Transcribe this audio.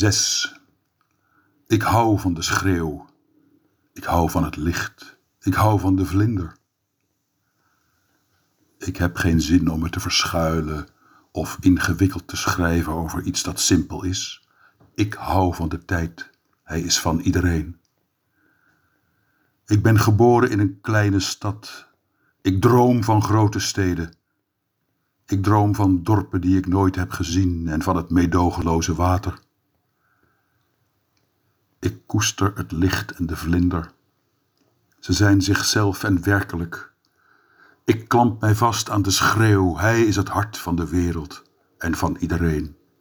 Zes. Ik hou van de schreeuw. Ik hou van het licht. Ik hou van de vlinder. Ik heb geen zin om me te verschuilen of ingewikkeld te schrijven over iets dat simpel is. Ik hou van de tijd. Hij is van iedereen. Ik ben geboren in een kleine stad. Ik droom van grote steden. Ik droom van dorpen die ik nooit heb gezien en van het meedogenloze water. Koester het licht en de vlinder. Ze zijn zichzelf en werkelijk. Ik klamp mij vast aan de schreeuw. Hij is het hart van de wereld en van iedereen.